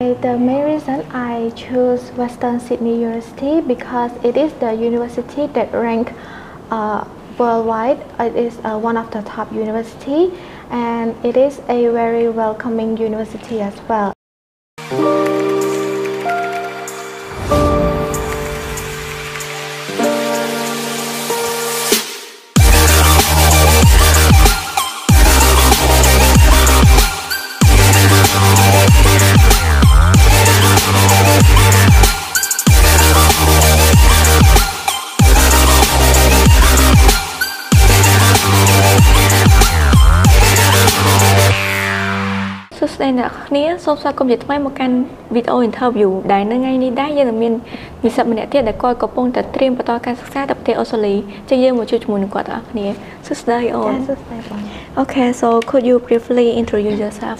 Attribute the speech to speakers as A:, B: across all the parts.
A: The main reason I choose Western Sydney University because it is the university that rank uh, worldwide. It is uh, one of the top university and it is a very welcoming university as well.
B: សួស្តីអ្នកគ្នាសូមស្វាគមន៍ជាថ្មីមកកាន់វីដេអូ interview ដែលនៅថ្ងៃនេះដែរយើងនឹងមាននិស្សិតម្នាក់ទៀតដែលគាត់កំពុងតែត្រៀមបន្តការសិក្សាទៅប្រទេសអូស្ត្រាលីចឹងយើងមកជួបជាមួយនឹងគាត់ទាំងអស់គ្នាសួស្តីអូន
A: ចាសួស្តីបង
B: Okay so could you briefly introduce yourself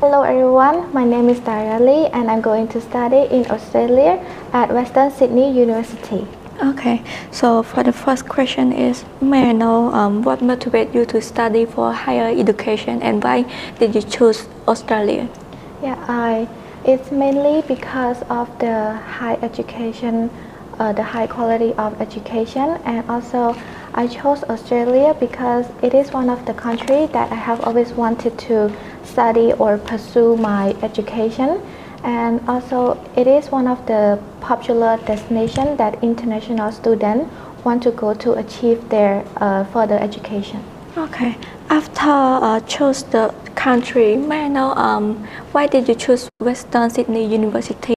A: Hello everyone, my name is Daria Lee and I'm going to study in Australia at Western Sydney University.
B: Okay so for the first question is may I know um, what motivated you to study for higher education and why did you choose Australia?
A: Yeah, I it's mainly because of the high education, uh, the high quality of education, and also I chose Australia because it is one of the country that I have always wanted to study or pursue my education, and also it is one of the popular destination that international students want to go to achieve their uh, further education.
B: Okay. After uh, choose the country, may I know um, why did you choose Western Sydney University?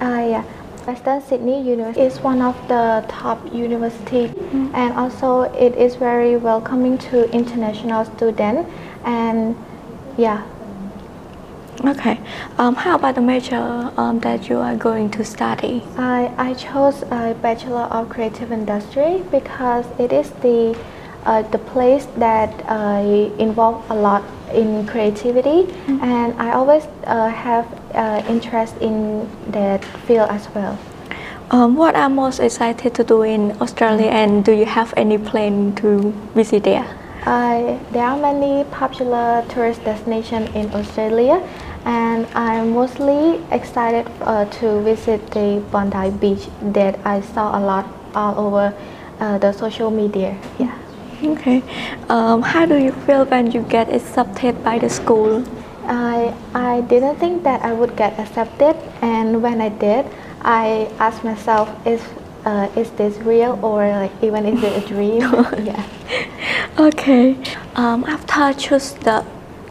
A: Uh, yeah. Western Sydney University is one of the top university and also it is very welcoming to international students and yeah
B: Okay. Um, how about the major um, that you are going to study?
A: I, I chose a Bachelor of Creative Industry because it is the uh, the place that uh, involve a lot in creativity and I always uh, have uh, interest in that field as well.
B: Um, what are most excited to do in Australia, and do you have any plan to visit there?
A: I, there are many popular tourist destinations in Australia, and I'm mostly excited uh, to visit the Bondi Beach that I saw a lot all over uh, the social media. Yeah.
B: Okay. Um, how do you feel when you get accepted by the school?
A: I, I didn't think that I would get accepted, and when I did, I asked myself, is, uh, is this real or like even is it a dream? yeah.
B: Okay. Um, after choose the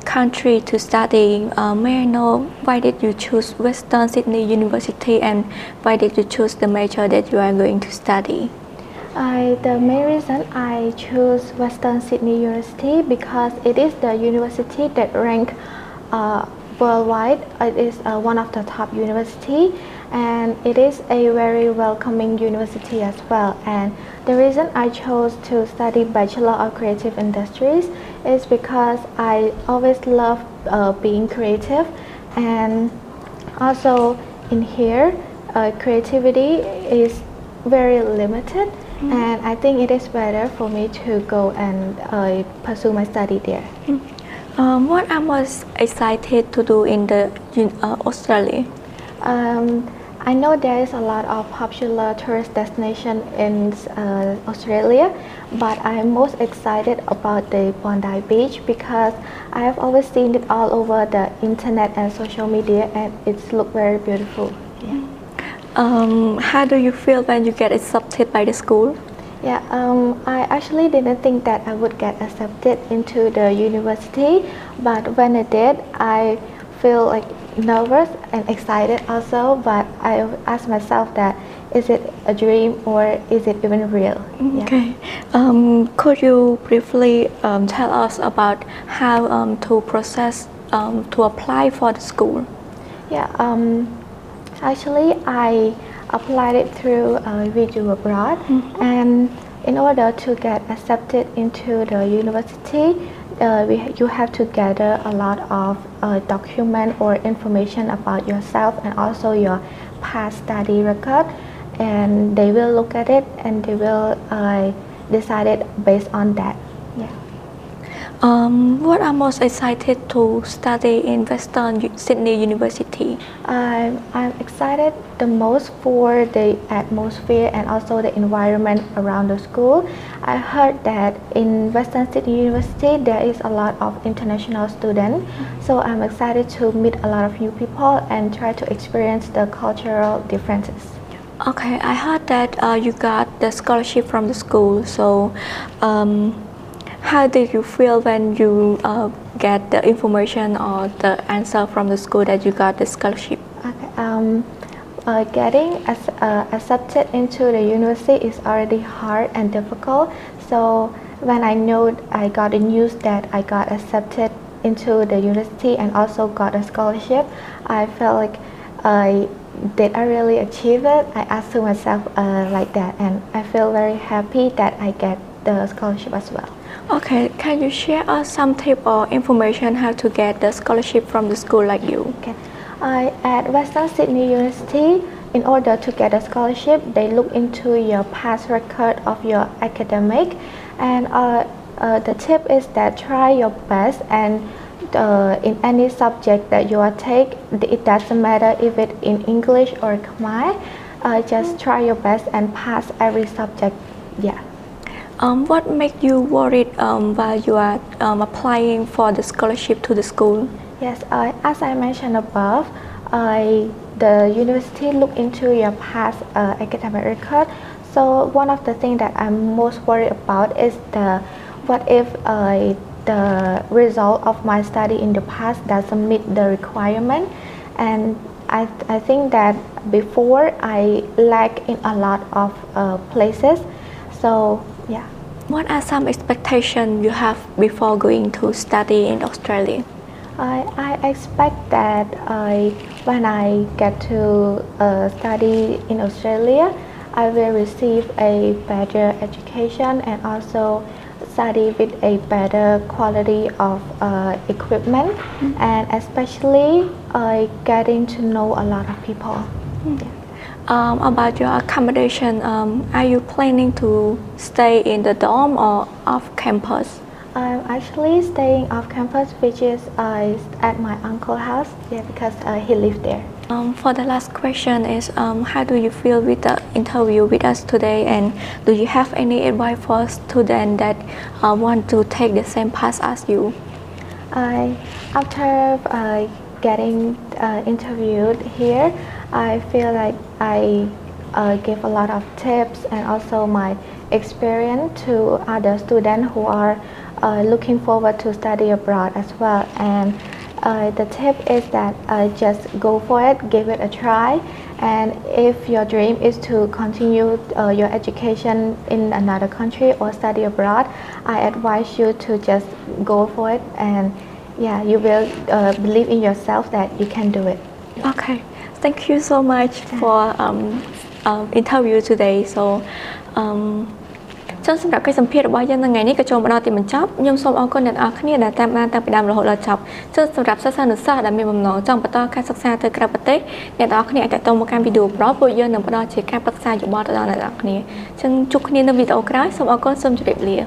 B: country to study, uh, may I know why did you choose Western Sydney University and why did you choose the major that you are going to study?
A: I, the main reason I choose Western Sydney University because it is the university that rank uh, worldwide. It is uh, one of the top university and it is a very welcoming university as well. And the reason I chose to study Bachelor of Creative Industries is because I always love uh, being creative and also in here uh, creativity is very limited and I think it is better for me to go and uh, pursue my study there.
B: Um, what are most excited to do in the in, uh, Australia?
A: Um, I know there is a lot of popular tourist destination in uh, Australia, but I am most excited about the Bondi Beach because I have always seen it all over the internet and social media, and it's look very beautiful. Yeah.
B: Um, how do you feel when you get accepted by the school?
A: Yeah, um, I actually didn't think that I would get accepted into the university, but when I did, I feel like nervous and excited also. But I asked myself that is it a dream or is it even real? Yeah.
B: Okay. Um, could you briefly um, tell us about how um, to process um, to apply for the school?
A: Yeah. Um, actually, I applied it through uh, Video Abroad, and in order to get accepted into the university, uh, we, you have to gather a lot of uh, document or information about yourself and also your past study record, and they will look at it and they will uh, decide it based on that. Yeah.
B: Um, what are most excited to study in Western U- Sydney University?
A: I'm, I'm excited the most for the atmosphere and also the environment around the school. I heard that in Western Sydney University there is a lot of international students, so I'm excited to meet a lot of new people and try to experience the cultural differences.
B: Okay, I heard that uh, you got the scholarship from the school. So, um, how did you feel when you uh, get the information or the answer from the school that you got the scholarship?
A: Okay, um, uh, getting as, uh, accepted into the university is already hard and difficult. So when I know I got the news that I got accepted into the university and also got a scholarship, I felt like I did I really achieve it? I asked to myself uh, like that, and I feel very happy that I get the scholarship as well.
B: Okay, can you share us some tip or information how to get the scholarship from the school like you?
A: Okay. I at Western Sydney University, in order to get a scholarship, they look into your past record of your academic, and uh, uh, the tip is that try your best and uh, in any subject that you are take, it doesn't matter if it in English or Khmer, uh, just try your best and pass every subject. Yeah.
B: Um, what make you worried um, while you are um, applying for the scholarship to the school?
A: Yes, uh, as I mentioned above, I, the university look into your past uh, academic record. So one of the things that I'm most worried about is the what if the result of my study in the past doesn't meet the requirement, and I, I think that before I lack in a lot of uh, places. So yeah.
B: What are some expectations you have before going to study in Australia?
A: I, I expect that I, when I get to uh, study in Australia, I will receive a better education and also study with a better quality of uh, equipment
B: Mm-hmm.
A: and especially uh, getting to know a lot of people. Yeah.
B: Um, about your accommodation, um, are you planning to stay in the dorm or off campus?
A: I'm actually staying off campus, which is uh, at my uncle's house, yeah, because uh, he lives there.
B: Um, for the last question is, um, how do you feel with the interview with us today, and do you have any advice for students that uh, want to take the same path as you?
A: I, after uh, getting uh, interviewed here, I feel like I uh, give a lot of tips and also my experience to other students who are uh, looking forward to study abroad as well. And uh, the tip is that uh, just go for it, give it a try. And if your dream is to continue uh, your education in another country or study abroad, I advise you to just go for it and yeah, you will uh, believe in yourself that you can do it.
B: Okay, thank you so much for um, um, interview today. So um, ចឹងសម្រាប់កិច្ចសម្ភាសន៍របស់យើងនៅថ្ងៃនេះក៏ចូលមកដល់ទីបញ្ចប់ខ្ញុំសូមអរគុណអ្នកនរគ្នាដែលតាមដានតាំងពីដើមរហូតដល់ចប់ចឹងសម្រាប់សិស្សានុសិស្សដែលមានបំណងចង់បន្តការសិក្សាទៅក្រៅប្រទេសអ្នកនរគ្នាអាចតាក់ទងមកកាន់វីដេអូប្រុសពួកយើងនឹងផ្ដល់ជាការប្រឹក្សាយោបល់ទៅដល់អ្នកនរគ្នាចឹងជួបគ្នានៅវីដេអូក្រោយសូមអរគុណសូមជម្រាបលា